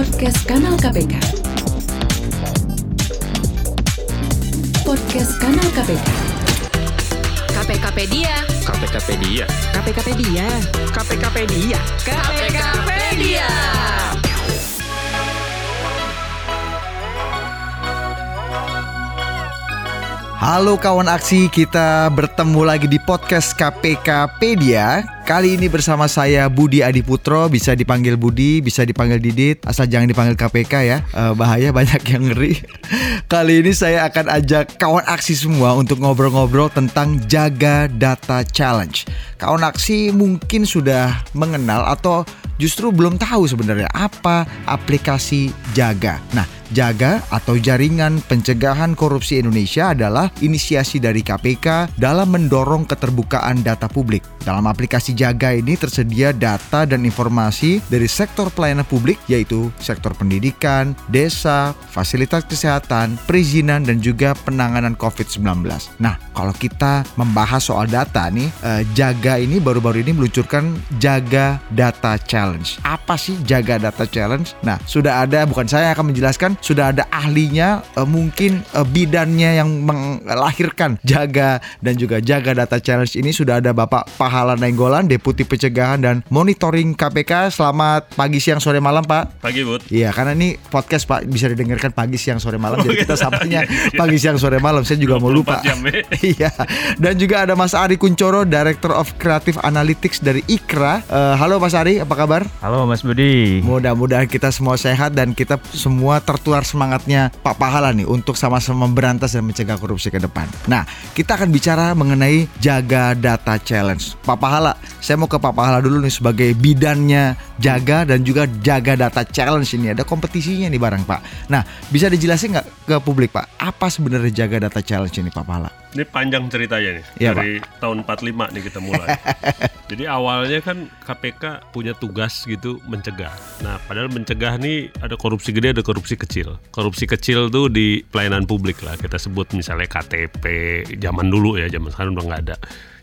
Podcast Kanal KPK. Podcast Kanal KPK. KPKpedia. KPKpedia. KPKpedia. KPKpedia. KPKpedia. Halo kawan aksi, kita bertemu lagi di podcast KPKpedia. Kali ini bersama saya Budi Adiputro, bisa dipanggil Budi, bisa dipanggil Didit, asal jangan dipanggil KPK ya. Eh, bahaya banyak yang ngeri. Kali ini saya akan ajak kawan aksi semua untuk ngobrol-ngobrol tentang Jaga Data Challenge. Kawan aksi mungkin sudah mengenal atau justru belum tahu sebenarnya apa aplikasi Jaga. Nah, Jaga atau Jaringan Pencegahan Korupsi Indonesia adalah inisiasi dari KPK dalam mendorong keterbukaan data publik. Dalam aplikasi Jaga ini tersedia data dan informasi dari sektor pelayanan publik yaitu sektor pendidikan, desa, fasilitas kesehatan, perizinan dan juga penanganan COVID-19. Nah, kalau kita membahas soal data nih, eh, Jaga ini baru-baru ini meluncurkan Jaga Data Challenge. Apa sih Jaga Data Challenge? Nah, sudah ada bukan saya yang akan menjelaskan, sudah ada ahlinya eh, mungkin eh, bidannya yang melahirkan Jaga dan juga Jaga Data Challenge ini sudah ada Bapak Pahala Nainggolan, Deputi Pencegahan dan Monitoring KPK. Selamat pagi, siang, sore, malam, Pak. Pagi, Bud. Iya, karena ini podcast Pak bisa didengarkan pagi, siang, sore, malam. Oh, jadi kita iya. samanya Iya, iya. pagi, siang, sore, malam. Saya juga mau 24 lupa. ya. Iya. Dan juga ada Mas Ari Kuncoro, Director of Creative Analytics dari Ikra. Eh, halo Mas Ari, apa kabar? Halo Mas Budi. Mudah-mudahan kita semua sehat dan kita semua tertular semangatnya Pak Pahala nih untuk sama-sama memberantas dan mencegah korupsi ke depan. Nah, kita akan bicara mengenai Jaga Data Challenge. Pak Pahala, saya mau ke Pak Pahala dulu nih sebagai bidannya Jaga dan juga Jaga Data Challenge ini ada kompetisinya nih bareng Pak. Nah, bisa dijelasin nggak ke publik Pak, apa sebenarnya Jaga Data Challenge ini Pak Pahala? Ini panjang ceritanya nih. Iya, Dari tahun 45 nih kita mulai. Jadi awalnya kan KPK punya tugas gitu mencegah. Nah, padahal mencegah nih ada korupsi gede, ada korupsi kecil. Korupsi kecil tuh di pelayanan publik lah. Kita sebut misalnya KTP, zaman dulu ya, zaman sekarang udah nggak ada.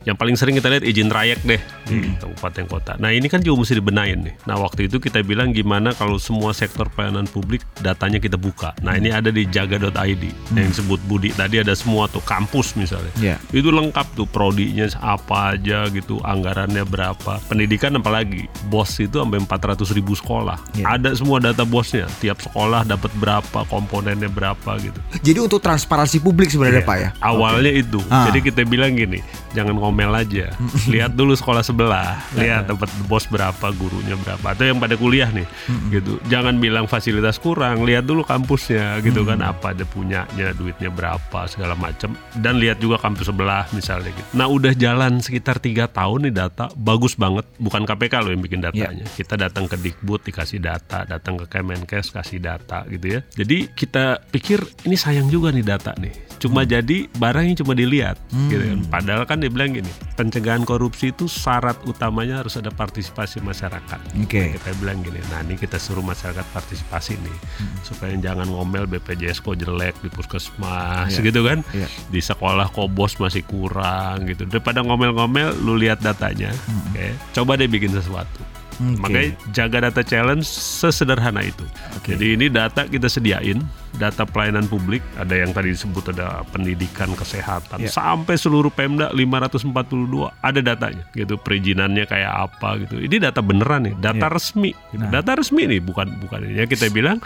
Yang paling sering kita lihat izin trayek deh di kabupaten kota. Nah ini kan juga mesti dibenahin nih. Nah waktu itu kita bilang gimana kalau semua sektor pelayanan publik datanya kita buka. Nah ini ada di jaga.id yang disebut Budi tadi ada semua tuh kampus misalnya. Iya. Itu lengkap tuh prodinya apa aja gitu, anggarannya berapa, pendidikan apalagi. Bos itu sampai 400 ribu sekolah. Iya. Ada semua data bosnya. Tiap sekolah dapat berapa, komponennya berapa gitu. Jadi untuk transparansi publik sebenarnya Iya. Pak ya? Awalnya itu. Ah. Jadi kita bilang gini, jangan ngomel aja. Lihat dulu sekolah sebelah, lihat dapat bos berapa, gurunya berapa. Atau yang pada kuliah nih, gitu. Jangan bilang fasilitas kurang, lihat dulu kampusnya gitu kan apa ada punyanya, duitnya berapa segala macam dan lihat juga kampus sebelah misalnya gitu. Nah, udah jalan sekitar tiga tahun nih data bagus banget. Bukan KPK loh yang bikin datanya. Kita datang ke Dikbud dikasih data, datang ke Kemenkes kasih data gitu ya. Jadi kita pikir ini sayang juga nih data nih. Cuma jadi barangnya cuma dilihat gitu kan. Padahal kan dia bilang gini, pencegahan korupsi itu syarat utamanya harus ada partisipasi masyarakat. Oke. Nah, kita bilang gini, nah ini kita suruh masyarakat partisipasi nih supaya jangan ngomel BPJS kok jelek di puskesmas Iya. gitu kan. Iya. Di sekolah kok bos masih kurang gitu. Daripada ngomel-ngomel lu lihat datanya. Oke. Coba deh bikin sesuatu. Oke. Makanya jaga data challenge sesederhana itu. Oke. Jadi ini data kita sediain, data pelayanan publik, ada yang tadi disebut ada pendidikan, kesehatan, Iya. sampai seluruh Pemda 542 ada datanya gitu, perizinannya kayak apa gitu. Ini data beneran nih, data Iya. resmi. Nah. Data resmi nih, bukan bukan ini ya kita bilang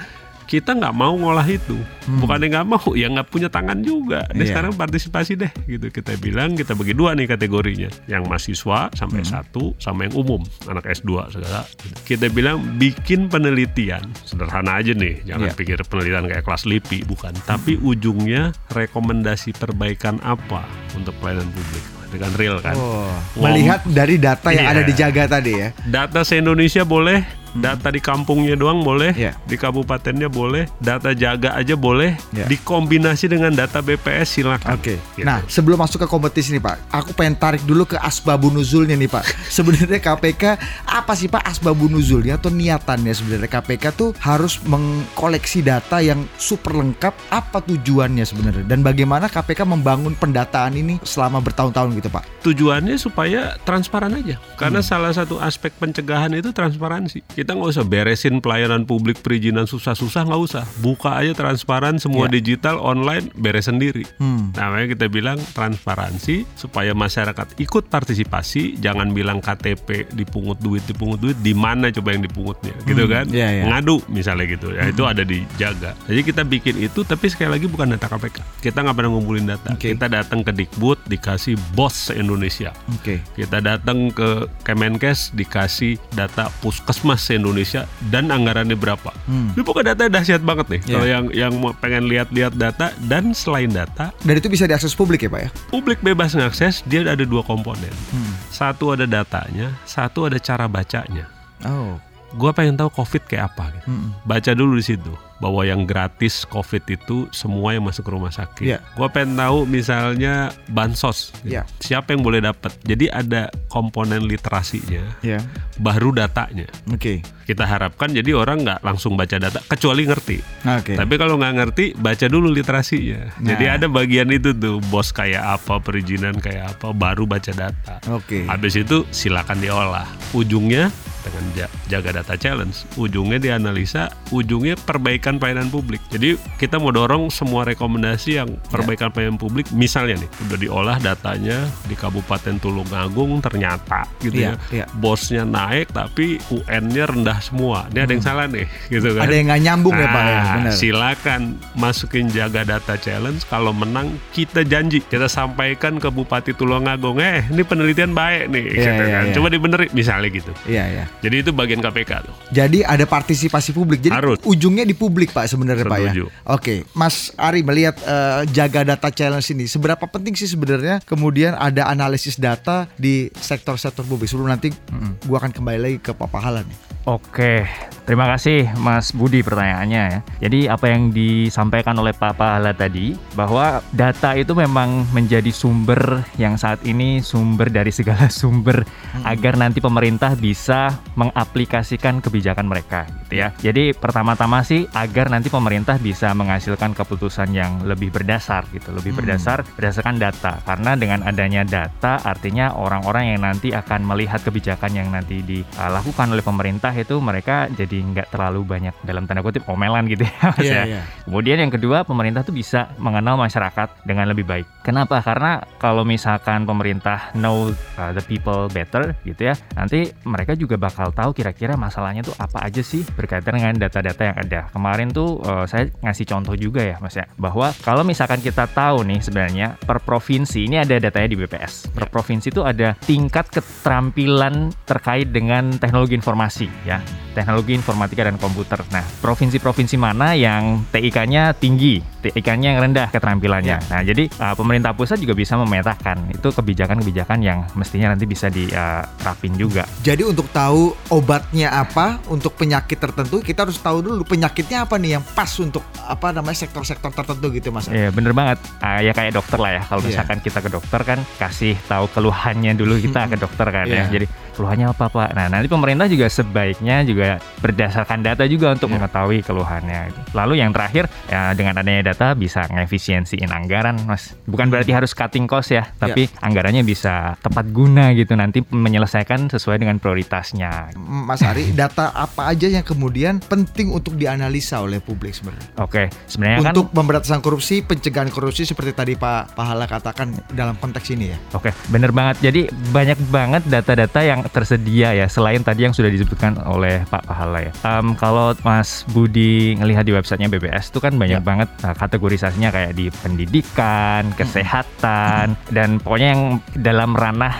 kita nggak mau ngolah itu, bukannya nggak mau, ya nggak punya tangan juga. Hmm. Iya. sekarang partisipasi deh, gitu kita bilang kita bagi dua nih kategorinya, yang mahasiswa sampai Hmm. satu, sama yang umum anak S2 segala. Kita bilang bikin penelitian, sederhana aja nih, jangan Iya. pikir penelitian kayak kelas LIPI, bukan. Tapi ujungnya rekomendasi perbaikan apa untuk pelayanan publik dengan real kan. Oh, Ngom- melihat dari data yang Iya. ada di Jaga tadi ya. Data se-Indonesia boleh, data di kampungnya doang boleh, Iya. di kabupatennya boleh, data jaga aja boleh, Iya. dikombinasi dengan data BPS silakan. Oke. Gitu. Nah, sebelum masuk ke kompetisi nih Pak, aku pengen tarik dulu ke asbabunuzulnya nih Pak. Sebenarnya KPK apa sih Pak asbabunuzulnya atau niatannya sebenarnya KPK tuh harus mengkoleksi data yang super lengkap. Apa tujuannya sebenarnya dan bagaimana KPK membangun pendataan ini selama bertahun-tahun gitu Pak? Tujuannya supaya transparan aja. Karena salah satu aspek pencegahan itu transparansi. Kita nggak usah beresin pelayanan publik perizinan susah-susah nggak usah. Buka aja transparan semua Ya. digital online beres sendiri. Hmm. Namanya kita bilang transparansi supaya masyarakat ikut partisipasi. Jangan bilang KTP dipungut duit dipungut duit di mana coba yang dipungutnya, gitu kan? iya, iya. Ngadu misalnya gitu. Ya itu ada dijaga. Jadi kita bikin itu tapi sekali lagi bukan data KPK. Kita nggak pernah ngumpulin data. Oke. Kita datang ke Dikbud dikasih bos se-Indonesia. Oke. Kita datang ke Kemenkes dikasih data puskesmas se-Indonesia dan anggarannya berapa. Hmm. Ini pokoknya data dahsyat banget nih. Iya. Kalau yang yang mau pengen lihat-lihat data dan selain data, Dan itu bisa diakses publik ya Pak ya? publik bebas mengakses. Dia ada dua komponen. Hmm. Satu ada datanya, satu ada cara bacanya. Oh. Gua pengen tahu COVID kayak apa. Gitu. Hmm. Baca dulu di situ bahwa yang gratis COVID itu semua yang masuk ke rumah sakit. Iya. Gua pengen tahu misalnya bansos. Iya. Siapa yang boleh dapat? Jadi ada komponen literasinya, Ya. baru datanya. Oke. Kita harapkan jadi orang nggak langsung baca data kecuali ngerti. Oke. Tapi kalau nggak ngerti, baca dulu literasinya. Nah. Jadi ada bagian itu tuh, bos kayak apa, perizinan kayak apa, baru baca data. Oke. Habis itu silakan diolah. Ujungnya dengan ja- jaga data challenge, ujungnya dianalisa, ujungnya perbaikan pelayanan publik. Jadi kita mau dorong semua rekomendasi yang perbaikan pelayanan publik. Misalnya nih, udah diolah datanya di Kabupaten Tulungagung ternyata gitu Iya, ya, iya. bosnya naik tapi UN-nya rendah semua. Ini ada yang salah nih, gitu kan? Hmm. Ada yang nggak nyambung ya Pak ya? Nah, Benar. silakan masukin jaga data challenge. Kalau menang kita janji kita sampaikan ke Bupati Tulungagung, eh ini penelitian baik nih, Iya, gitu iya, kan. iya. Coba dibenerin misalnya gitu. Iya ya. Jadi itu bagian KPK tuh. Jadi ada partisipasi publik. Jadi Harus. ujungnya di publik Pak sebenarnya Pak ya. Oke, Mas Ari melihat eh, jaga data challenge ini seberapa penting sih sebenarnya kemudian ada analisis data di sektor-sektor publik. Sebelum nanti gua akan kembali lagi ke Pak Pahala nih. Oke, terima kasih Mas Budi pertanyaannya ya. Jadi apa yang disampaikan oleh Pak Pahala tadi bahwa data itu memang menjadi sumber yang saat ini sumber dari segala sumber agar nanti pemerintah bisa mengaplikasikan kebijakan mereka gitu ya. Jadi pertama-tama sih agar nanti pemerintah bisa menghasilkan keputusan yang lebih berdasar gitu, lebih berdasar berdasarkan data. Karena dengan adanya data artinya orang-orang yang nanti akan melihat kebijakan yang nanti dilakukan oleh pemerintah itu mereka jadi nggak terlalu banyak dalam tanda kutip omelan gitu ya Mas Iya, ya. iya. Kemudian yang kedua pemerintah tuh bisa mengenal masyarakat dengan lebih baik. Kenapa? Karena kalau misalkan pemerintah know uh, the people better gitu ya, nanti mereka juga bakal tahu kira-kira masalahnya tuh apa aja sih berkaitan dengan data-data yang ada. Kemarin tuh uh, saya ngasih contoh juga ya Mas ya, bahwa kalau misalkan kita tahu nih sebenarnya per provinsi ini ada datanya di BPS. Per provinsi itu ada tingkat keterampilan terkait dengan teknologi informasi ya, teknologi informatika dan komputer. Nah, provinsi-provinsi mana yang TIK-nya tinggi, TIK-nya yang rendah keterampilannya. Nah, jadi uh, pemerintah pusat juga bisa memetakan itu kebijakan-kebijakan yang mestinya nanti bisa diterapin juga. Jadi untuk tahu obatnya apa untuk penyakit tertentu kita harus tahu dulu penyakitnya apa nih yang pas untuk apa namanya sektor-sektor tertentu gitu Mas. Iya bener banget. Ah, ya kayak dokter lah ya. Kalau Iya. misalkan kita ke dokter kan kasih tahu keluhannya dulu kita ke dokter kan Iya. ya. Jadi keluhannya apa pak? Nah nanti pemerintah juga sebaiknya juga berdasarkan data juga untuk Iya. mengetahui keluhannya. Lalu yang terakhir ya dengan adanya data bisa ngefisiensiin anggaran mas. Bukan berarti harus cutting cost ya, tapi anggarannya bisa tepat guna gitu nanti menyelesaikan sesuai dengan prioritasnya. Mas Ari, data apa aja yang kemudian penting untuk dianalisa oleh publik sebenarnya? Oke, sebenarnya kan Untuk pemberantasan korupsi, pencegahan korupsi seperti tadi Pak Pahala katakan dalam konteks ini ya. Oke, bener banget. Jadi banyak banget data-data yang tersedia ya, selain tadi yang sudah disebutkan oleh Pak Pahala ya. Em, kalau Mas Budi ngelihat di websitenya BBS itu kan banyak Ya. banget uh, kategorisasinya kayak di pendidikan, kesehatan, dan pokoknya yang dalam ranah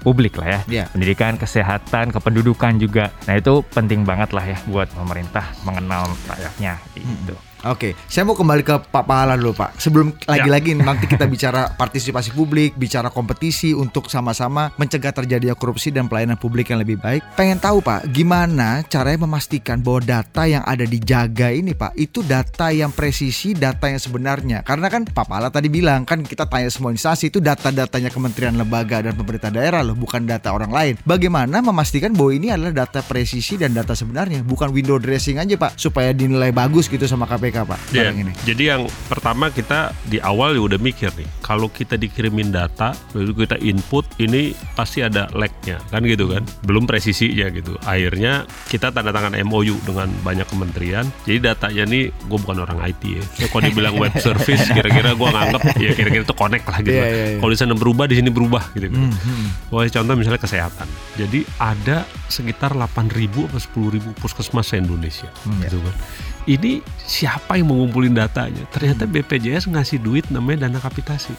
publik lah ya. Ya. Pendidikan, kesehatan, kependudukan juga. Nah itu penting banget lah ya buat pemerintah mengenal rakyatnya gitu. Oke, saya mau kembali ke Pak Pahala dulu Pak. Sebelum lagi-lagi nanti kita bicara partisipasi publik, bicara kompetisi untuk sama-sama mencegah terjadinya korupsi dan pelayanan publik yang lebih baik. Pengen tahu Pak, gimana caranya memastikan bahwa data yang ada dijaga ini Pak, itu data yang presisi, data yang sebenarnya. Karena kan Pak Pahala tadi bilang kan kita tanya semua instansi itu data-datanya kementerian lembaga dan pemerintah daerah loh, bukan data orang lain. Bagaimana memastikan bahwa ini adalah data presisi dan data sebenarnya, bukan window dressing aja Pak, supaya dinilai bagus gitu sama KPK KPK Pak? Barang ini? Jadi yang pertama kita di awal ya udah mikir nih, kalau kita dikirimin data, lalu kita input, ini pasti ada lag-nya, kan gitu kan? Belum presisinya gitu. Akhirnya kita tanda tangan MOU dengan banyak kementerian. Jadi datanya nih, gue bukan orang IT ya. Ya, kalau dibilang web service, kira-kira gue nganggep ya kira-kira itu connect lah gitu. Iya, lah. iya, iya. Kalau di sana berubah, di sini berubah gitu. gitu. Hmm, hmm. Wah, contoh misalnya kesehatan. Jadi ada sekitar 8.000 atau 10.000 puskesmas se-Indonesia Hmm, gitu kan. Ini siapa yang mengumpulin datanya? Ternyata Hmm. BPJS ngasih duit namanya dana kapitasi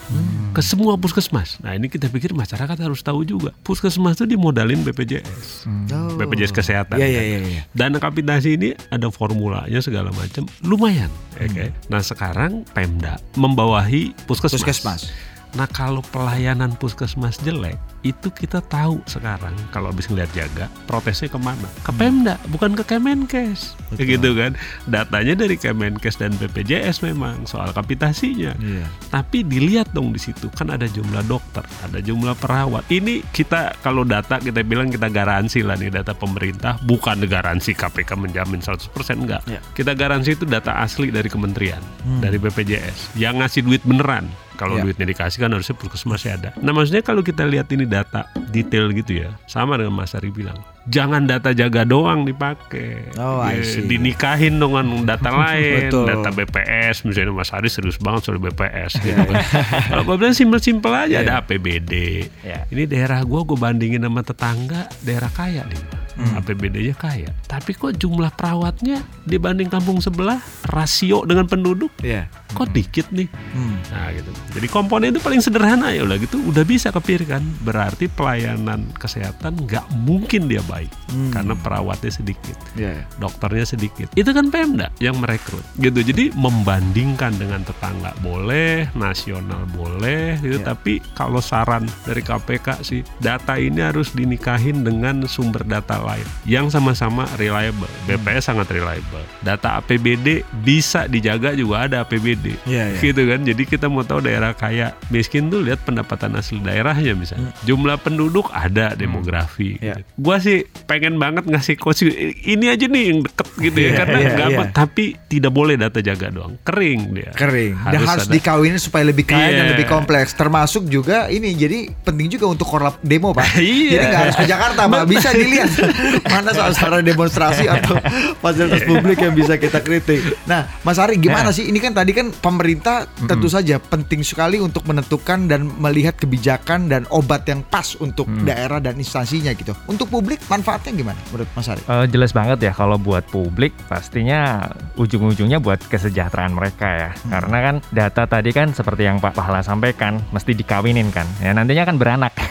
ke semua puskesmas. Nah, ini kita pikir masyarakat harus tahu juga. Puskesmas itu dimodalin BPJS. Oh. BPJS kesehatan. Iya, kan. iya, iya. iya. Dana kapitasi ini ada formulanya segala macam, lumayan. ya Hmm. kan? Nah sekarang Pemda membawahi puskesmas. Puskesmas. Nah kalau pelayanan puskesmas jelek, itu kita tahu sekarang kalau habis ngeliat jaga protesnya ke mana? Ke Pemda, bukan ke Kemenkes, Hmm. Betul. gitu kan? Datanya dari Kemenkes dan BPJS memang soal kapitasinya. Iya. Tapi dilihat dong di situ kan ada jumlah dokter, ada jumlah perawat. Ini kita kalau data kita bilang kita garansi lah nih data pemerintah, bukan garansi KPK menjamin 100% enggak. Ya. Kita garansi itu data asli dari kementerian, Hmm. dari BPJS yang ngasih duit beneran. Kalau Ya. duitnya dikasih kan harusnya puskesmasnya ada. Nah maksudnya kalau kita lihat ini data detail gitu ya, sama dengan Mas Ari bilang, jangan data jaga doang dipakai. Oh, I Ya, see. dinikahin dengan data lain, Betul. data BPS misalnya Mas Ari serius banget soal BPS Iya, gitu kan. Kalau gue bilang simpel-simpel aja Iya, ada iya. APBD. Ya. Ini daerah gua gue bandingin sama tetangga daerah kaya nih. Hmm. APBD-nya kaya. Tapi kok jumlah perawatnya dibanding kampung sebelah rasio dengan penduduk Iya. kok dikit nih. Hmm. Nah gitu. Jadi komponen itu paling sederhana ya udah gitu udah bisa kepikir kan. Berarti pelayanan kesehatan nggak mungkin dia baik Hmm. karena perawatnya sedikit Iya. iya. dokternya sedikit. Itu kan Pemda yang merekrut gitu. Jadi membandingkan dengan tetangga boleh, nasional boleh gitu. Ya. Tapi kalau saran dari KPK sih data ini harus dinikahin dengan sumber data lain yang sama-sama reliable. BPS sangat reliable. Data APBD bisa dijaga juga ada APBD. Iya, iya. Gitu kan. Jadi kita mau tahu daerah kaya miskin tuh lihat pendapatan asli daerahnya misalnya. Jumlah penduduk ada demografi. Iya. gitu. Gua sih pengen banget ngasih coach ini aja nih yang deket gitu ya Iya, karena iya, nggak iya. apa- tapi tidak boleh data jaga doang kering dia Kering. Dan harus ada- dikawinin supaya lebih kaya dan Iya. lebih kompleks. Termasuk juga ini jadi penting juga untuk korlap demo pak. Iya. Jadi nggak harus ke Jakarta pak. Bisa dilihat mana sasaran demonstrasi atau fasilitas publik yang bisa kita kritik. Nah Mas Ari gimana sih? Ini kan tadi kan pemerintah tentu saja penting sekali untuk menentukan dan melihat kebijakan dan obat yang pas untuk daerah dan instansinya gitu. Untuk publik manfaatnya gimana menurut Mas Ari? Eh, jelas banget ya kalau buat publik pastinya ujung-ujungnya buat kesejahteraan mereka ya. Karena kan data tadi kan seperti yang Pak Pahala sampaikan mesti dikawinin kan. Ya nantinya kan beranak.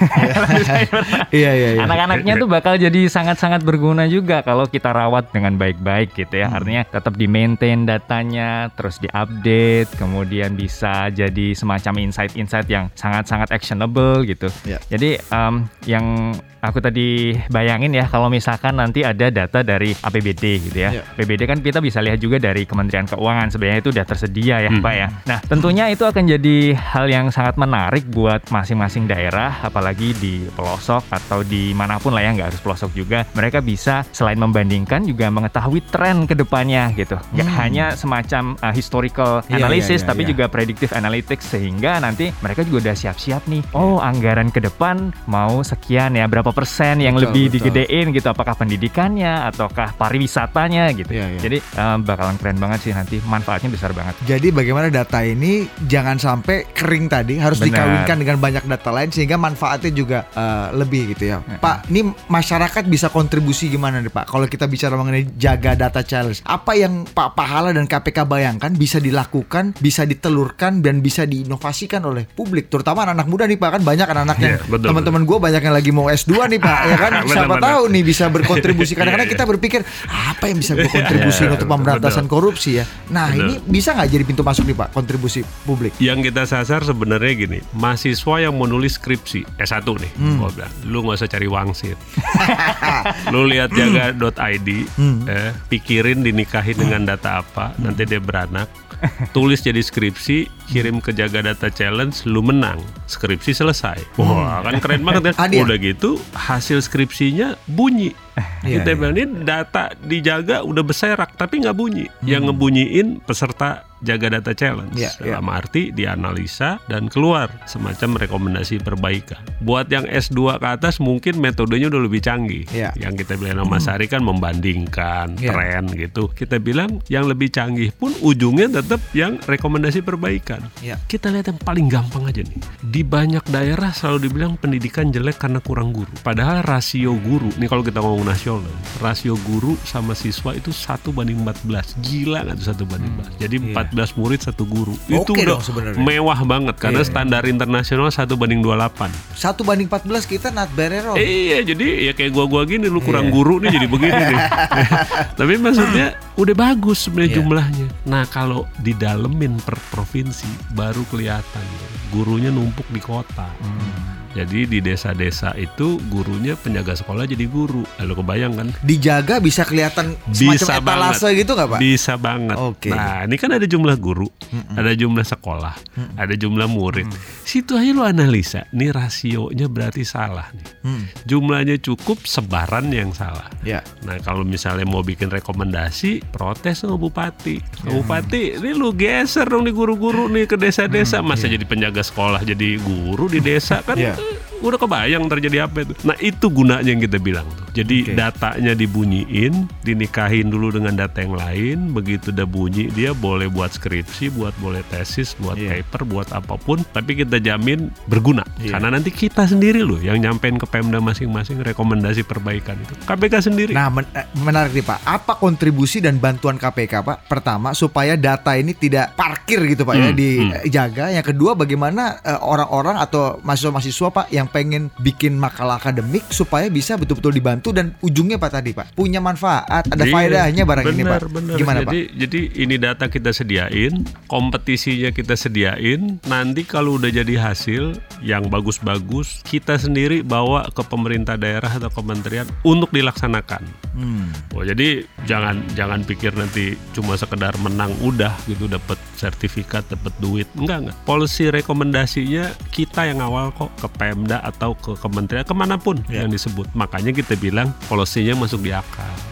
Iya iya iya. Anak-anaknya tuh bakal jadi sangat-sangat berguna juga kalau kita rawat dengan baik-baik gitu ya. Hmm. Artinya tetap di maintain datanya, terus diupdate, kemudian bisa jadi semacam insight-insight yang sangat-sangat actionable gitu. Ya. Jadi em, yang aku tadi bayangin ya kalau misalkan nanti ada data dari APBD gitu ya. Ya. APBD kan kita bisa lihat juga dari Kementerian Keuangan sebenarnya itu udah tersedia ya Hmm. Pak ya. Nah tentunya itu akan jadi hal yang sangat menarik buat masing-masing daerah apalagi di pelosok atau di mana pun lah ya nggak harus pelosok juga. Mereka bisa selain membandingkan juga mengetahui tren ke depannya gitu. Nggak Hmm. hanya semacam uh, historical Iya, analysis iya, iya, tapi iya. juga predictive analytics sehingga nanti mereka juga udah siap-siap nih. Oh anggaran ke depan mau sekian ya berapa persen yang Betul, lebih betul. Digedein gitu apakah pendidikannya ataukah pariwisatanya gitu. Iya, iya. Jadi um, bakalan keren banget sih nanti manfaatnya besar banget. Jadi bagaimana data ini jangan sampai kering tadi harus Benar. dikawinkan dengan banyak data lain sehingga manfaatnya juga eh, lebih gitu ya. Pak, ini masyarakat bisa kontribusi gimana nih Pak? Kalau kita bicara mengenai jaga data challenge, apa yang Pak Pahala dan KPK bayangkan bisa dilakukan, bisa ditelurkan dan bisa diinovasikan oleh publik, terutama anak-anak muda nih Pak kan banyak anak-anak yang Iya, betul, teman-teman gue banyak yang lagi mau S2 nih Pak, ya kan? Siapa benar. Tahu nih bisa berkontribusi. Kadang-kadang Iya, kita berpikir apa yang bisa gue kontribusi Iya, untuk pemberantasan korupsi ya. Nah Betul. ini bisa nggak jadi pintu masuk nih Pak kontribusi publik? yang kita sasar sebenarnya gini mahasiswa yang mau nulis skripsi S1 nih Hmm. gua bilang lu nggak usah cari wangsit lu lihat jaga.id Hmm. eh, pikirin dinikahin dengan data apa nanti dia beranak tulis jadi skripsi kirim ke jaga data challenge lu menang. Skripsi selesai. Wah kan keren banget kan? Udah gitu hasil skripsinya bunyi Iya, kita iya. bilang ini data dijaga udah berserak tapi nggak bunyi. Yang ngebunyiin peserta jaga data challenge. Iya, iya. Dalam arti dianalisa dan keluar semacam rekomendasi perbaikan. Buat yang S2 ke atas mungkin metodenya udah lebih canggih. Iya. Yang kita bilang sama Mas Ari kan membandingkan Iya. tren gitu. Kita bilang yang lebih canggih pun ujungnya tetap yang rekomendasi perbaikan. Iya. Kita lihat yang paling gampang aja nih. Di banyak daerah selalu dibilang pendidikan jelek karena kurang guru. Padahal rasio guru, nih kalau kita ngomong nasional, rasio guru sama siswa itu satu banding 14. Gila nggak tuh satu banding 14? Jadi Iya. 14 murid satu guru. itu Oke udah dong sebenarnya. mewah banget karena Iya. standar internasional satu banding 28. Satu banding 14 kita not bad at all. Iya, jadi ya kayak gua-gua gini lu kurang Iya. guru nih jadi begini nih. Tapi maksudnya udah bagus sebenarnya Iya. jumlahnya. Nah, kalau didalemin per provinsi baru kelihatan gurunya numpuk di kota. Hmm. Jadi di desa-desa itu gurunya penjaga sekolah jadi guru. Lalu kebayang kan? Dijaga bisa kelihatan Bisa semacam etalase gitu nggak pak? Bisa banget. Oke. Nah, ini kan ada jumlah guru, ada jumlah sekolah, ada jumlah murid. Situ aja lu analisa, nih rasionya berarti salah nih. Hmm. Jumlahnya cukup, sebaran yang salah. Ya. Nah kalau misalnya mau bikin rekomendasi, protes sama bupati. Bupati, ini lu geser dong nih guru-guru nih ke desa-desa. Masa jadi penjaga sekolah jadi guru di desa kan? Eh, Udah kebayang terjadi apa itu. Nah itu gunanya yang kita bilang tuh. Jadi Oke. datanya dibunyiin, dinikahin dulu dengan data yang lain. Begitu udah bunyi, dia boleh buat skripsi, buat boleh tesis, buat Iya. paper, buat apa pun. Tapi kita jamin berguna. Iya. Karena nanti kita sendiri loh yang nyampein ke Pemda masing-masing rekomendasi perbaikan itu. KPK sendiri. Nah, men- eh, menarik nih Pak. Apa kontribusi dan bantuan KPK Pak? Pertama, supaya data ini tidak parkir gitu Pak ya Hmm, dijaga. Yang kedua, bagaimana eh, orang-orang atau mahasiswa-mahasiswa Pak yang pengen bikin makalah akademik supaya bisa betul-betul dibantu dan ujungnya Pak tadi Pak punya manfaat, ada Iya, faedahnya barang ini benar, Pak. benar. Gimana jadi, Pak? Jadi ini data kita sediain, kompetisinya kita sediain. Nanti kalau udah jadi hasil yang bagus-bagus, kita sendiri bawa ke pemerintah daerah atau kementerian untuk dilaksanakan. Hmm. Oh, jadi jangan jangan pikir nanti cuma sekedar menang udah gitu dapat sertifikat, dapat duit. Enggak enggak. Policy rekomendasinya kita yang awal kok ke Pemda atau ke kementerian ke mana pun Ya. yang disebut. Makanya kita bilang polisinya masuk di akal.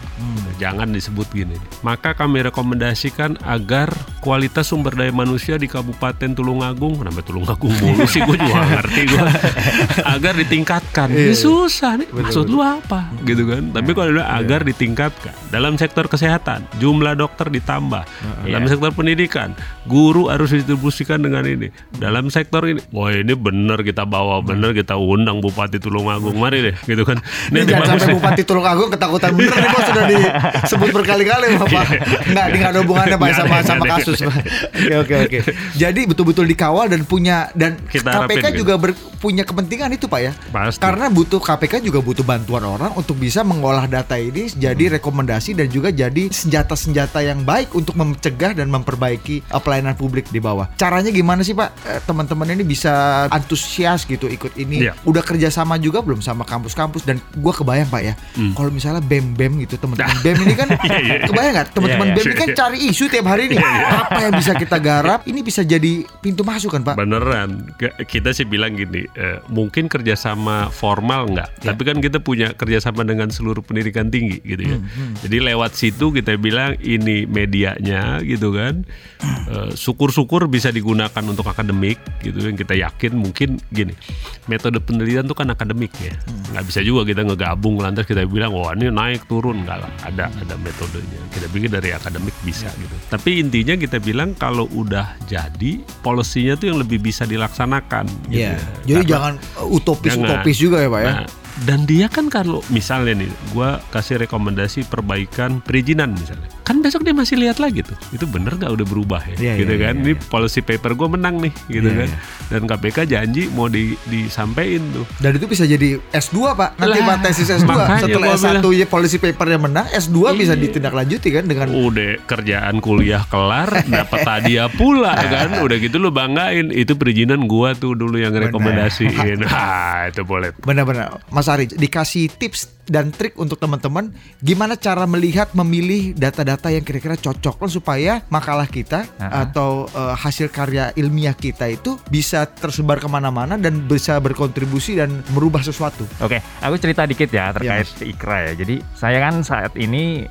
Jangan disebut gini. Maka kami rekomendasikan agar kualitas sumber daya manusia di Kabupaten Tulungagung, kenapa Tulungagung mulu sih gue juga ngerti gue, agar ditingkatkan. Iya. Ya susah nih. Betul, Maksud betul. lu apa? Gitu kan. Tapi kalau ada agar ditingkatkan dalam sektor kesehatan, jumlah dokter ditambah. Dalam Iya. sektor pendidikan, guru harus didistribusikan dengan ini. Dalam sektor ini, wah ini bener kita bawa, bener kita undang Bupati Tulungagung, mari deh, gitu kan. Ini Ini jangan sampai nih. Bupati Tulungagung ketakutan bener nih Pak sudah disebut berkali-kali Bapak. Enggak, ini nggak ada hubungannya Pak sama sama kasus Pak. Oke oke oke. Jadi betul-betul dikawal dan punya dan Kita KPK gitu. juga ber- punya kepentingan itu Pak ya. Pasti. Karena butuh KPK juga butuh bantuan orang untuk bisa mengolah data ini jadi rekomendasi dan juga jadi senjata-senjata yang baik untuk mencegah dan memperbaiki uh, pelayanan publik di bawah. Caranya gimana sih Pak? Eh, Teman-teman ini bisa antusias gitu ikut ini. Iya. Udah kerjasama juga belum sama kampus-kampus dan gua kebayang Pak ya. Kalau misalnya BEM BEM gitu teman-teman BEM ini kan Hmm. Iya, iya, iya. kebayang nggak teman-teman. BEM ini kan cari isu tiap hari nih. Apa yang bisa kita garap? Ini bisa jadi pintu masuk kan Pak? Beneran, kita sih bilang gini, eh, mungkin kerjasama formal nggak, Ya. tapi kan kita punya kerjasama dengan seluruh pendidikan tinggi gitu ya. Hmm, Jadi lewat situ kita bilang ini medianya gitu kan, Eh, syukur-syukur bisa digunakan untuk akademik gitu yang kita yakin mungkin gini, metode penelitian itu kan akademik ya, Hmm. nggak bisa juga kita ngegabung lantas kita bilang wah ini naik turun nggak lah, ada ada metodenya. Kita pikir dari akademik bisa gitu. Tapi intinya kita bilang kalau udah jadi polisinya tuh yang lebih bisa dilaksanakan. gitu Iya. ya. Jadi Karena- jangan utopis-utopis Jangan. juga ya Pak ya. Nah, dan dia kan kalau misalnya nih, gua kasih rekomendasi perbaikan perizinan misalnya, kan besok dia masih lihat lagi tuh, itu bener nggak udah berubah ya, Iya, gitu iya, kan? iya, Ini iya. policy paper gua menang nih, gitu Iya, kan? iya. Dan KPK janji mau di disampaikan tuh. Dan itu bisa jadi S2 Pak. Nanti Lah, Pak tesis S2 makanya setelah gua S1 bilang. ya policy papernya menang, S2 bisa Iya. ditindaklanjuti kan dengan Udah kerjaan kuliah kelar, dapat hadiah pula kan? Udah gitu lu banggain, itu perizinan gua tuh dulu yang rekomendasiin. Ah, itu boleh. benar-benar Mas Ari dikasih tips dan trik untuk teman-teman gimana cara melihat memilih data-data yang kira-kira cocok kan supaya makalah kita Aha. atau eh, hasil karya ilmiah kita itu bisa tersebar ke mana-mana dan bisa berkontribusi dan merubah sesuatu. Oke, aku cerita dikit ya terkait Ikra ya. Jadi saya kan saat ini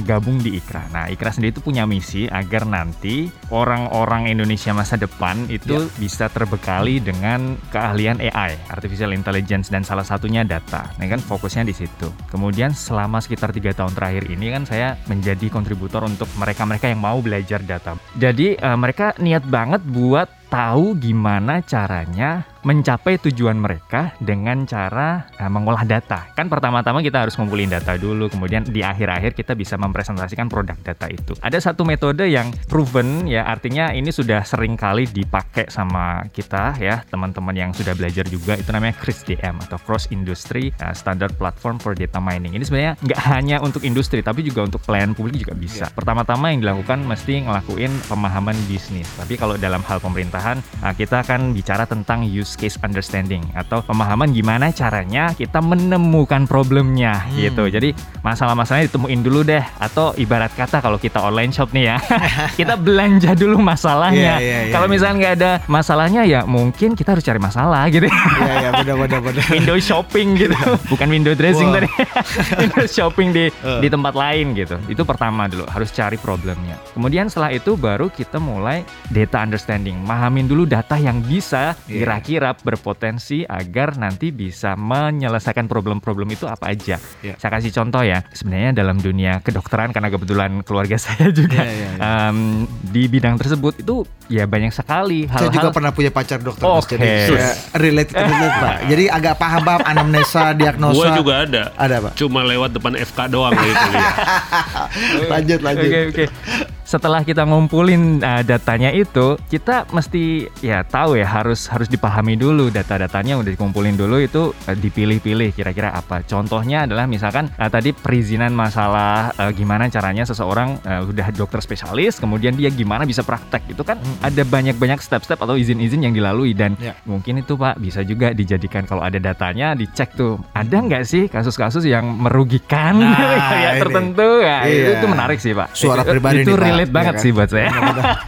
gabung di Ikra. Nah, Ikra sendiri itu punya misi agar nanti orang-orang Indonesia masa depan itu bisa terbekali dengan keahlian AI, artificial intelligence dan salah satunya data. Nah, kan fokusnya di situ. Kemudian selama sekitar tiga tahun terakhir ini kan saya menjadi kontributor untuk mereka-mereka yang mau belajar data. Jadi eh, mereka niat banget buat tahu gimana caranya mencapai tujuan mereka dengan cara eh, mengolah data. Kan pertama-tama kita harus ngumpulin data dulu, kemudian di akhir-akhir kita bisa mempresentasikan produk data itu. Ada satu metode yang proven ya, artinya ini sudah sering kali dipakai sama kita ya, teman-teman yang sudah belajar juga itu namanya CRISDM atau Cross Industry eh, Standard Platform for Data Mining. Ini sebenarnya nggak hanya untuk industri tapi juga untuk pelayanan publik juga bisa. Pertama-tama yang dilakukan mesti ngelakuin pemahaman bisnis. Tapi kalau dalam hal pemerintahan nah, kita akan bicara tentang use case understanding atau pemahaman gimana caranya kita menemukan problemnya Hmm. gitu. Jadi masalah-masalahnya ditemuin dulu deh atau ibarat kata kalau kita online shop nih ya, kita belanja dulu masalahnya. Iya, iya, iya, kalau iya. misalnya nggak ada masalahnya ya mungkin kita harus cari masalah gitu. Iya iya benar benar window shopping gitu bukan window dressing Wah. tadi window shopping di Eh. di tempat lain gitu itu pertama dulu harus cari problemnya kemudian setelah itu baru kita mulai data understanding mahamin dulu data yang bisa Iya. kira-kira berpotensi agar nanti bisa menyelesaikan problem-problem itu apa aja Iya. saya kasih contoh ya sebenarnya dalam dunia kedokteran karena kebetulan keluarga saya juga Iya, iya, iya. em, di bidang tersebut itu ya banyak sekali Saya juga hal-hal pernah punya pacar dokter. Oke. Jadi saya relate relate Pak. Jadi agak paham-paham anamnesa, diagnosa. Gue juga ada. Ada Pak. Cuma lewat depan FK doang gitu. lanjut lanjut. Oke oke. Setelah kita ngumpulin uh, datanya itu, kita mesti ya tahu ya harus harus dipahami dulu data-datanya udah dikumpulin dulu itu uh, dipilih-pilih kira-kira apa. Contohnya adalah misalkan uh, tadi perizinan masalah uh, gimana caranya seseorang uh, udah dokter spesialis, kemudian dia gimana bisa praktek itu kan ada banyak-banyak step-step atau izin-izin yang dilalui dan Ya. mungkin itu Pak bisa juga dijadikan kalau ada datanya dicek tuh ada nggak sih kasus-kasus yang merugikan Nah, ya tertentu ya itu, Iya. itu menarik sih Pak. Suara Itu- pribadi itu nih, Pak. Relate banget Iya kan? sih buat saya.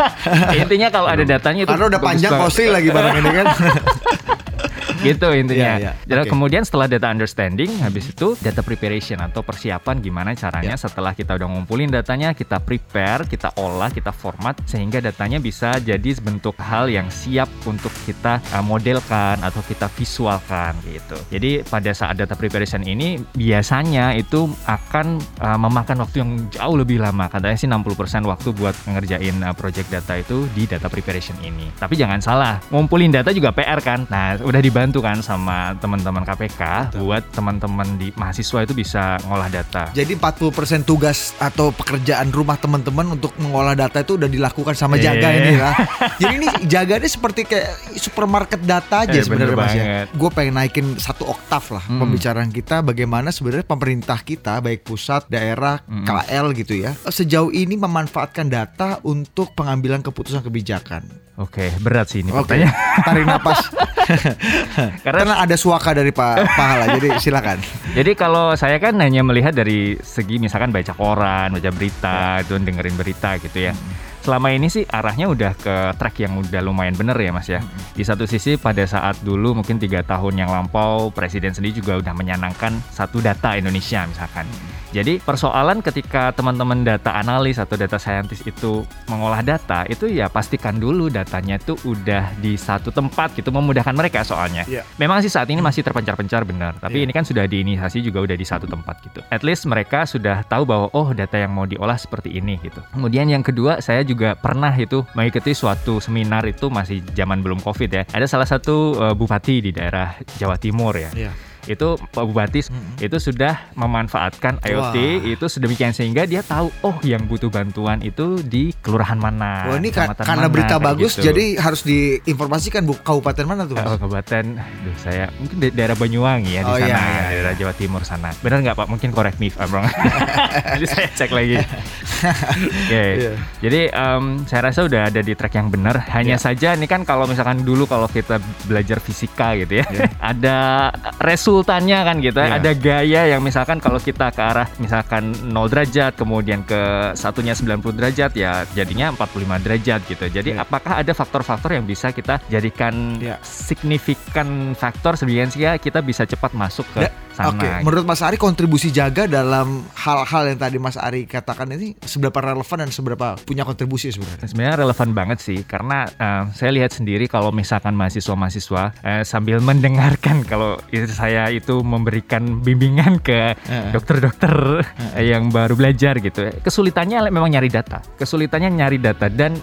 Intinya kalau ada datanya itu Karena udah panjang banget. costly lagi barang ini kan. gitu intinya. Iya. Jadi Oke. kemudian setelah data understanding, habis itu data preparation atau persiapan gimana caranya Iya. setelah kita udah ngumpulin datanya, kita prepare, kita olah, kita format sehingga datanya bisa jadi bentuk hal yang siap untuk kita uh, modelkan atau kita visualkan gitu. Jadi pada saat data preparation ini biasanya itu akan uh, memakan waktu yang jauh lebih lama. Katanya sih 60% waktu buat ngerjain uh, project data itu di data preparation ini. Tapi jangan salah, ngumpulin data juga PR kan. Nah, udah dibantu kan sama teman-teman KPK buat teman-teman di mahasiswa itu bisa ngolah data. Jadi 40% tugas atau pekerjaan rumah teman-teman untuk mengolah data itu udah dilakukan sama Iya. Jaga ini lah. Jadi ini Jaga ini seperti kayak supermarket data aja Eh, sebenarnya Mas ya. Gue pengen naikin satu oktav lah Hmm. pembicaraan kita bagaimana sebenarnya pemerintah kita baik pusat, daerah, Hmm. KL gitu ya. Sejauh ini memanfaatkan data untuk pengambilan keputusan kebijakan. Oke, berat sih ini Oke, pertanyaan. tarik napas. Karena Karena ada suaka dari Pak Pahala, jadi silakan. Jadi kalau saya kan hanya melihat dari segi misalkan baca koran, baca berita, itu dengerin berita gitu ya. Selama ini sih arahnya udah ke track yang udah lumayan bener ya mas ya. Di satu sisi pada saat dulu mungkin tiga tahun yang lampau presiden sendiri juga udah menyanangkan satu data Indonesia misalkan. Jadi persoalan ketika teman-teman data analis atau data scientist itu mengolah data itu ya pastikan dulu datanya itu udah di satu tempat gitu memudahkan mereka soalnya. Iya. Memang sih saat ini masih terpencar-pencar benar, tapi Iya. ini kan sudah diinisiasi juga udah di satu tempat gitu. At least mereka sudah tahu bahwa oh data yang mau diolah seperti ini gitu. Kemudian yang kedua saya juga pernah itu mengikuti suatu seminar itu masih zaman belum covid ya. Ada salah satu eh, bupati di daerah Jawa Timur ya. Iya. Itu Pak Bupati Mm-mm. itu sudah memanfaatkan IoT Wah. itu sedemikian sehingga dia tahu oh yang butuh bantuan itu di kelurahan mana. Wah ini ka- karena mana, berita bagus, gitu. jadi harus diinformasikan bu kabupaten mana tuh? Mas? Oh, kabupaten, aduh saya mungkin di daerah Banyuwangi ya di Oh, sana, iya, iya, daerah Jawa Timur sana. Benar nggak Pak? Mungkin correct me if I'm wrong. Jadi saya cek lagi. Oke. Iya. Jadi em, saya rasa udah ada di track yang benar. Hanya Iya. saja ini kan kalau misalkan dulu kalau kita belajar fisika gitu ya, Iya. ada resultannya kan gitu. ya. Iya. Ada gaya yang misalkan kalau kita ke arah misalkan 0 derajat, kemudian ke satunya 90 derajat ya jadinya 45 derajat gitu. Jadi Iya. apakah ada faktor-faktor yang bisa kita jadikan Iya. signifikan faktor sehingga kita bisa cepat masuk ke Ya, sana? Oke, gitu. menurut Mas Ari kontribusi jaga dalam hal-hal yang tadi Mas Ari katakan ini seberapa relevan dan seberapa punya kontribusi sebenarnya? Sebenarnya relevan banget sih karena eh, saya lihat sendiri kalau misalkan mahasiswa-mahasiswa eh, sambil mendengarkan kalau itu saya itu memberikan bimbingan ke dokter-dokter eh, yang baru belajar gitu. Kesulitannya memang nyari data. Kesulitannya nyari data dan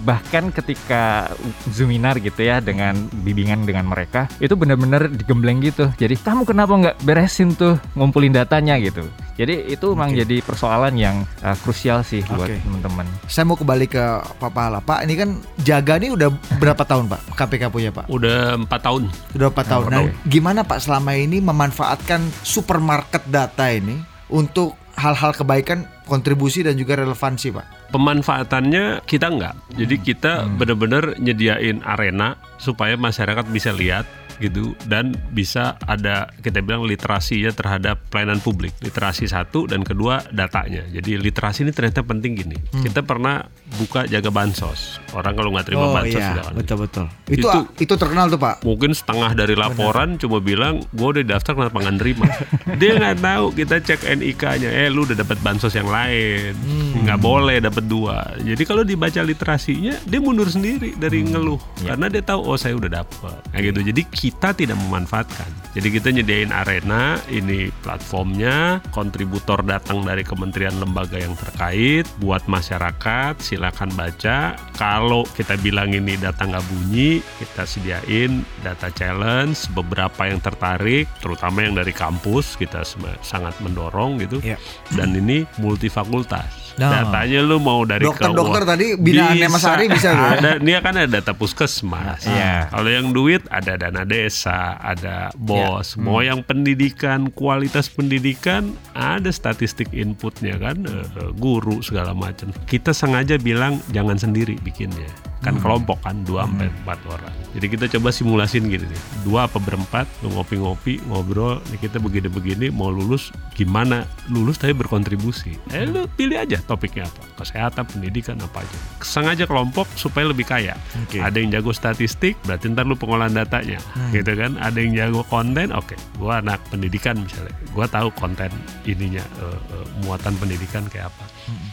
bahkan ketika zoominar gitu ya dengan bimbingan dengan mereka itu benar-benar digembleng gitu. Jadi kamu kenapa nggak beresin tuh ngumpulin datanya gitu. Jadi itu memang jadi persoalan yang eh, krusial sih buat Oke. teman-teman. Saya mau kembali ke Pak Pahala. Pak, ini kan jaga nih udah berapa tahun Pak KPK punya Pak? Udah empat tahun. Udah 4 tahun. Empat Nah, tahun. gimana Pak selama ini memanfaatkan supermarket data ini untuk hal-hal kebaikan, kontribusi dan juga relevansi Pak? Pemanfaatannya kita enggak. Jadi kita Hmm. benar-benar nyediain arena supaya masyarakat bisa lihat gitu dan bisa ada kita bilang literasinya terhadap pelayanan publik. Literasi satu dan kedua datanya. Jadi literasi ini ternyata penting gini. Hmm. Kita pernah buka jaga bansos. Orang kalau nggak terima bansos sudah kan. Oh, iya, betul betul. Itu Itu- itu, terkenal tuh Pak. mungkin setengah dari laporan cuma bilang gue udah daftar kenapa nggak nerima dia nggak tahu kita cek NIK-nya eh lu udah dapat bansos yang lain Hmm. nggak boleh dapat dua jadi kalau dibaca literasinya dia mundur sendiri dari Hmm. ngeluh Ya. karena dia tahu oh saya udah dapat kayak gitu jadi kita tidak memanfaatkan. Jadi kita nyediain arena ini platformnya kontributor datang dari kementerian lembaga yang terkait buat masyarakat silakan baca. Kalau kita bilang ini data nggak bunyi kita sediain data challenge beberapa yang tertarik terutama yang dari kampus kita sangat mendorong gitu. Iya. dan ini multifakultas Nah. datanya lu mau dari Dokter-dokter tadi binaannya Mas Ari bisa tuh ya? ada dia kan ada data puskesmas Iya. kalau yang duit ada dana desa ada bos Hmm. mau yang pendidikan kualitas pendidikan ada statistik inputnya kan eh, eh, guru segala macam kita sengaja bilang jangan sendiri bikinnya kan Hmm. kelompok kan dua sampai empat orang. Jadi kita coba simulasin gini nih. Dua apa berempat ngopi-ngopi ngobrol nih kita begini-begini mau lulus gimana? Lulus tapi berkontribusi. Eh lu pilih aja topiknya apa. Kesehatan pendidikan apa aja. Sengaja kelompok supaya lebih kaya. Oke. ada yang jago statistik berarti ntar lu pengolahan datanya. Hmm. gitu kan? Ada yang jago konten oke. Gua anak pendidikan misalnya. Gua tahu konten ininya eh, eh, muatan pendidikan kayak apa. Hmm.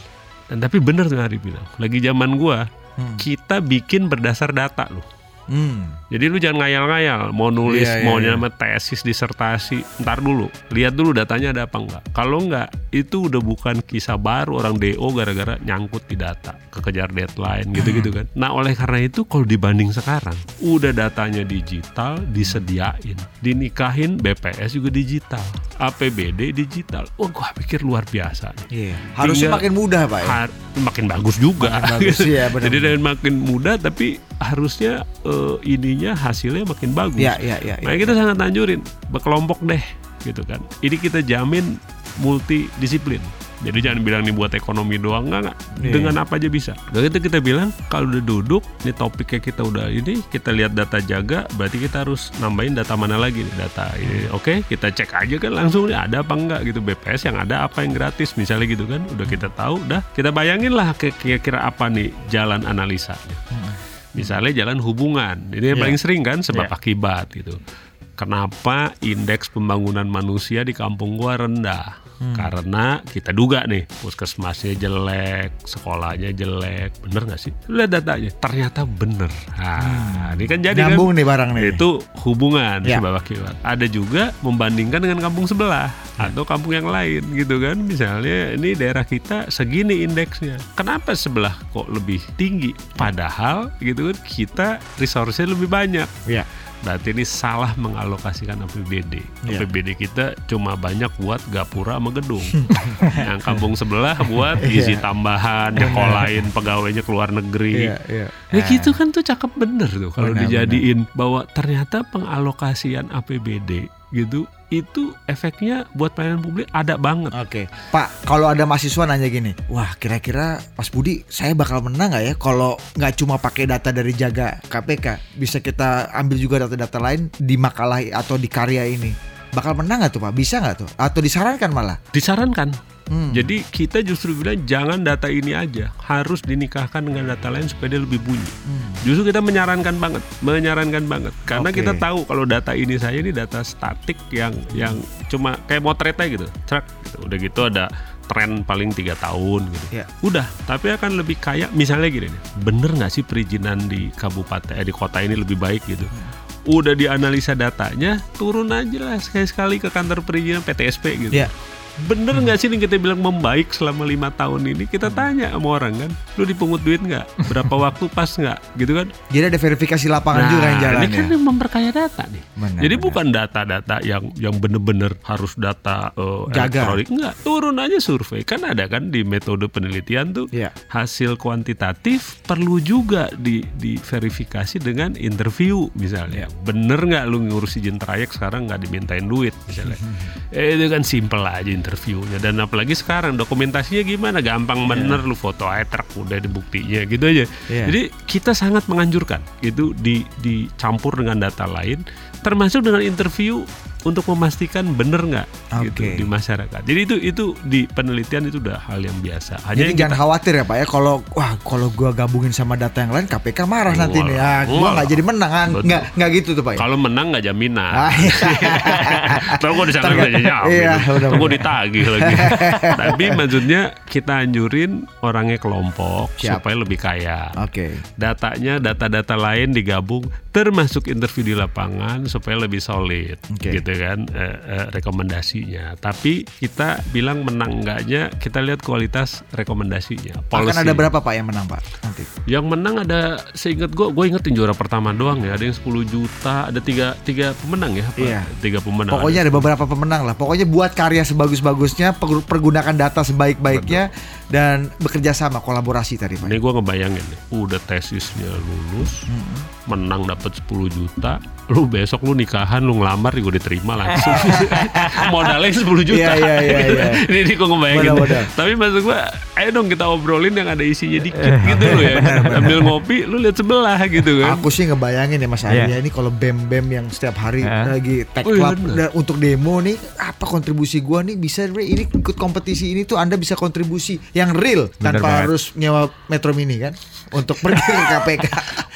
dan tapi bener tuh Hari bilang lagi zaman gua Kita bikin berdasar data loh Hmm. jadi lu jangan ngayal-ngayal mau nulis Iya, iya, mau iya. nyama tesis disertasi ntar dulu lihat dulu datanya ada apa enggak kalau enggak itu udah bukan kisah baru orang DO gara-gara nyangkut di data kekejar deadline gitu-gitu kan nah oleh karena itu kalau dibanding sekarang udah datanya digital disediain dinikahin BPS juga digital APBD digital wah gua pikir luar biasa Iya. Harusnya makin mudah Pak ya. Har- makin bagus juga Makin bagus, benar. jadi makin mudah tapi harusnya eh, ininya hasilnya makin bagus Iya, iya, iya. Makanya kita sangat anjurin berkelompok deh gitu kan. Ini kita jamin multidisiplin. Jadi jangan bilang nih buat ekonomi doang enggak, enggak. Iya. Dengan apa aja bisa. Dan itu kita bilang kalau udah duduk nih topiknya kita udah ini kita lihat data jaga berarti kita harus nambahin data mana lagi nih data ini. Oke, kita cek aja kan langsung nih ada apa enggak gitu BPS yang ada apa yang gratis misalnya gitu kan. Udah kita tahu dah kita bayangin lah kira-kira apa nih jalan analisanya. Misalnya jalan hubungan, ini yang Iya. paling sering kan sebab Iya. akibat gitu. Kenapa indeks pembangunan manusia di kampung gua rendah? Karena kita duga nih puskesmasnya jelek, sekolahnya jelek, bener nggak sih? Lihat datanya, ternyata bener. Nah, ini kan jadi Nyambung kan nih barang nih. itu hubungan Ya. sebab akibat. Ada juga membandingkan dengan kampung sebelah atau kampung yang lain gitu kan. Misalnya ini daerah kita segini indeksnya. Kenapa sebelah kok lebih tinggi? Padahal gitu kan kita resource-nya lebih banyak. Iya. Berarti ini salah mengalokasikan APBD. Iya. APBD kita cuma banyak buat gapura sama gedung. yang kampung sebelah buat Iya. tambahan, nyekolahin pegawainya ke luar negeri. Iya, iya. Ya gitu kan tuh cakep bener tuh kalau dijadiin bahwa ternyata pengalokasian APBD gitu itu efeknya buat pelayanan publik ada banget. Oke, Pak, kalau ada mahasiswa nanya gini, wah kira-kira Mas Budi saya bakal menang nggak ya kalau nggak cuma pakai data dari jaga KPK, bisa kita ambil juga data-data lain di makalah atau di karya ini, bakal menang nggak tuh Pak? Bisa nggak tuh? Atau disarankan malah? Disarankan. Hmm. Jadi kita justru bilang jangan data ini aja, harus dinikahkan dengan data lain supaya dia lebih bunyi. Hmm. Justru kita menyarankan banget, menyarankan banget, karena Oke. kita tahu kalau data ini saya ini data statik yang yang cuma kayak motretnya gitu, truk gitu. Udah gitu ada tren paling tiga tahun gitu. Ya. Udah, tapi akan lebih kaya. Misalnya gini nih, bener nggak sih perizinan di kabupaten, eh, di kota ini lebih baik gitu? Udah dianalisa datanya, turun aja lah sekali-sekali ke kantor perizinan PTSP gitu Ya. Bener nggak sih nih kita bilang membaik selama lima tahun ini? Kita tanya sama orang kan lu dipungut duit nggak? Berapa waktu pas nggak? Gitu kan? Jadi ada verifikasi lapangan juga yang jalan ini kan ya. yang memperkaya data nih. Benar, jadi benar. bukan data-data yang yang bener-bener harus data eh, Jaga. elektronik. Nggak turun aja survei. Kan ada kan di metode penelitian tuh Iya. hasil kuantitatif perlu juga di diverifikasi dengan interview misalnya. Bener nggak lu ngurus izin trayek sekarang nggak dimintain duit misalnya? Eh, itu kan simple aja interviewnya dan apalagi sekarang dokumentasinya gimana? Gampang bener lu foto aja truk udah di buktinya gitu aja. Iya. jadi kita sangat menganjurkan itu di dicampur dengan data lain termasuk dengan interview untuk memastikan bener nggak gitu Oke. di masyarakat jadi itu itu di penelitian itu udah hal yang biasa hanya Jadi yang jangan khawatir ya Pak ya kalau wah kalau gua gabungin sama data yang lain KPK marah nanti nih. Ah, gua nggak jadi menang. Ah. Nggak nggak gitu tuh Pak ya. Kalau menang nggak jaminan. Ah, Tahu gue disangka nggak jawab. Iya, gitu. benar, Tunggu benar. ditagih lagi. Tapi maksudnya kita anjurin orangnya kelompok Siap. supaya lebih kaya. Oke. Datanya data-data lain digabung termasuk interview di lapangan supaya lebih solid Oke. gitu kan eh, eh, rekomendasinya. Tapi kita bilang menang enggaknya kita lihat kualitas rekomendasinya. Akan Policy. ada berapa Pak yang menang Pak nanti? Yang menang ada seingat gue, gue ingetin juara pertama doang ya. Ada yang 10 juta, ada tiga tiga pemenang ya. apa? Iya. Tiga pemenang. Pokoknya ada beberapa pemenang lah. Pokoknya buat karya sebagus-bagusnya, per- pergunakan data sebaik-baiknya dan bekerja sama kolaborasi tadi Pak. Ini gue ngebayangin nih, udah tesisnya lulus, menang dapat 10 juta, lu besok lu nikahan, lu ngelamar, gue diterima langsung. Modalnya 10 juta. Iya, iya, iya, iya. Ini gue ngebayangin. Tapi maksud gue, ayo dong kita obrolin yang ada isinya dikit gitu loh ya. Sambil ngopi, lu lihat sebelah gitu kan. Aku sih ngebayangin ya Mas Iya. ya ini kalau bem-bem yang setiap hari Iya. lagi tag Oh, club iya bener. dan untuk demo nih apa kontribusi gua nih bisa ini ikut kompetisi ini tuh Anda bisa kontribusi yang real Bener tanpa banget. harus nyewa Metro Mini kan untuk pergi ke KPK.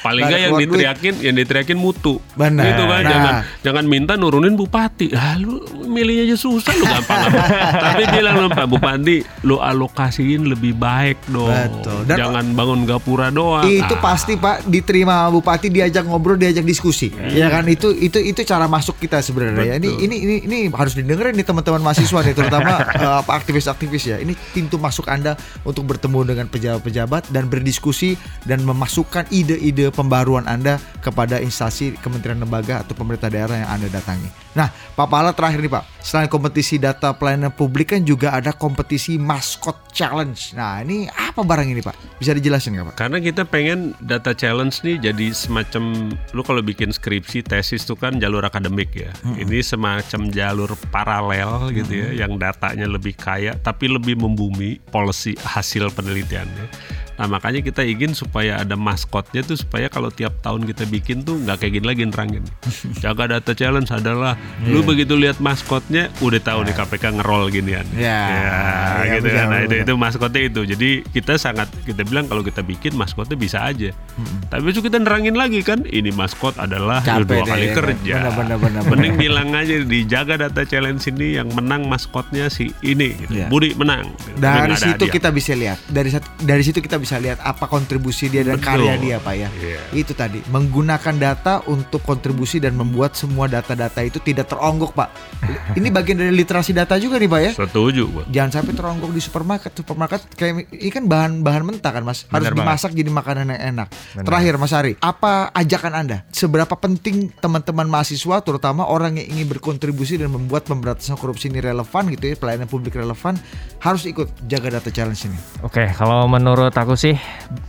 Paling Nggak yang keluar duit. diteriakin, yang diteriakin mutu. Benar. Gitu kan, Nah. jangan jangan minta nurunin bupati. Ah, lu milihnya aja susah lu gampang. Tapi bilang lu Pak Bupati, lu alokasiin lebih baik dong. Betul. Dan- jangan bangun gapura doang. Itu Ah, pasti Pak diterima bupati diajak ngobrol diajak diskusi. Ya kan itu itu itu cara masuk kita sebenarnya. ya. Ini ini ini ini harus didengerin nih teman-teman mahasiswa nih terutama apa aktivis-aktivis ya. Ini pintu masuk Anda untuk bertemu dengan pejabat-pejabat dan berdiskusi dan memasukkan ide-ide pembaruan Anda kepada instansi kementerian lembaga atau pemerintah daerah yang Anda datangi. Nah, Pak Pala terakhir nih Pak. Selain kompetisi data pelayanan publik kan juga ada kompetisi maskot challenge. Nah, ini apa barang ini Pak? Bisa dijelasin nggak Pak? Karena kita pengen data challenge nih jadi semacam lu kalau bikin skripsi tesis tuh kan jalur akademik ya. Ini semacam jalur paralel gitu ya yang datanya lebih kaya tapi lebih membumi policy hasil penelitiannya. Nah makanya kita ingin supaya ada maskotnya tuh supaya kalau tiap tahun kita bikin tuh nggak kayak gini lagi nerangin. Jaga data challenge adalah lu begitu lihat maskotnya udah tahu nih KPK ngerol ginian. Ya, ya, gitu benar, kan. Nah, itu, itu maskotnya itu. Jadi kita sangat kita bilang kalau kita bikin maskotnya bisa aja. Tapi besok kita nerangin lagi kan, ini maskot adalah Capek dua kali ya. kerja. Benar, benar, benar, Mending bilang aja dijaga data challenge ini yang menang maskotnya si ini. Gitu. Iya. Budi menang. Gitu. Dari ada situ kita bisa lihat dari dari situ kita bisa lihat apa kontribusi dia dan Betul. karya dia pak ya. Iya. Itu tadi menggunakan data untuk kontribusi dan membuat semua data-data itu tidak teronggok pak. Ini bagian dari literasi data juga nih pak ya. Setuju gua. Jangan sampai teronggok di supermarket. Supermarket kayak ini kan bahan-bahan mentah kan mas. Harus Benar banget. dimasak jadi makanan yang enak. Benar. Terakhir mas Ari, apa ajakan anda? Seberapa penting teman-teman mahasiswa, terutama orang yang ingin berkontribusi dan membuat pemberantasan korupsi ini relevan gitu ya, pelayanan publik relevan, harus ikut jaga data challenge ini. Oke, kalau menurut aku sih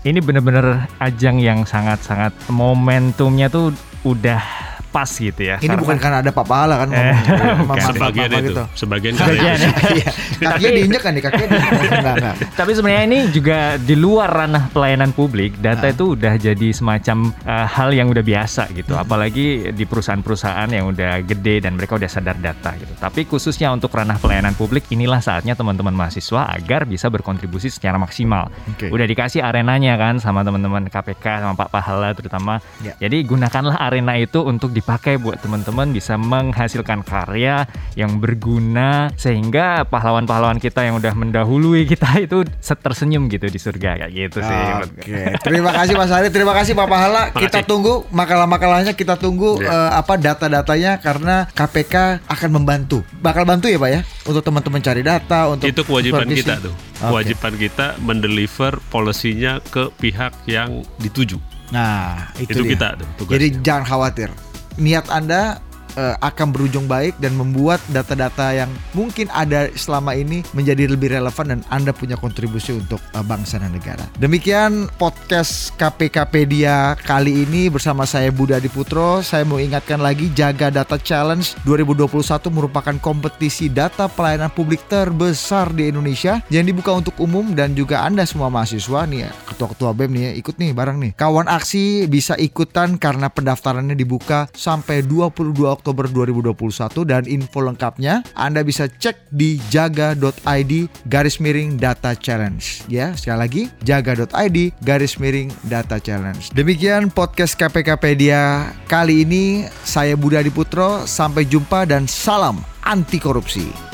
ini bener-bener ajang yang sangat-sangat momentumnya tuh udah pas gitu ya. Ini bukan karena ada Pak Pahala kan ngomong Eh, bukan. sebagian Papa itu gitu. sebagian Sebagian karena itu. Iya. Kakinya diinjek kan nih kakinya diinjek. Enggak, enggak. Tapi sebenarnya ini juga di luar ranah pelayanan publik, data Ah. itu udah jadi semacam uh, hal yang udah biasa gitu. Hmm. Apalagi di perusahaan-perusahaan yang udah gede dan mereka udah sadar data gitu. Tapi khususnya untuk ranah pelayanan publik, inilah saatnya teman-teman mahasiswa agar bisa berkontribusi secara maksimal. Oke. Udah dikasih arenanya kan sama teman-teman KPK sama Pak Pahala terutama. Ya. Jadi gunakanlah arena itu untuk dipakai buat teman-teman bisa menghasilkan karya yang berguna sehingga pahlawan-pahlawan kita yang udah mendahului kita itu tersenyum gitu di surga kayak gitu sih. Oke, terima kasih Mas Ari, terima kasih Pak Pahala. Kita tunggu makalah-makalahnya, kita tunggu Ya. eh, apa data-datanya karena KPK akan membantu. Bakal bantu ya Pak ya untuk teman-teman cari data untuk itu kewajiban supervisi. kita tuh Oke. kewajiban kita mendeliver polisinya ke pihak yang dituju Nah, itu, itu, dia. kita tuh tugasnya. Jadi jangan khawatir. Niat Anda eh, akan berujung baik dan membuat data-data yang mungkin ada selama ini menjadi lebih relevan dan Anda punya kontribusi untuk eh, bangsa dan negara. Demikian podcast KPKpedia kali ini bersama saya Budha Diputro. Saya mau ingatkan lagi Jaga Data Challenge 2021 merupakan kompetisi data pelayanan publik terbesar di Indonesia yang dibuka untuk umum dan juga Anda semua mahasiswa nih ya, ketua-ketua BEM nih ya, ikut nih bareng nih. Kawan aksi bisa ikutan karena pendaftarannya dibuka sampai 22 Oktober 2021 dan info lengkapnya Anda bisa cek di jaga.id garis miring data challenge. Ya sekali lagi jaga.id garis miring data challenge. Demikian podcast KPKpedia kali ini saya Budha Diputro sampai jumpa dan salam anti korupsi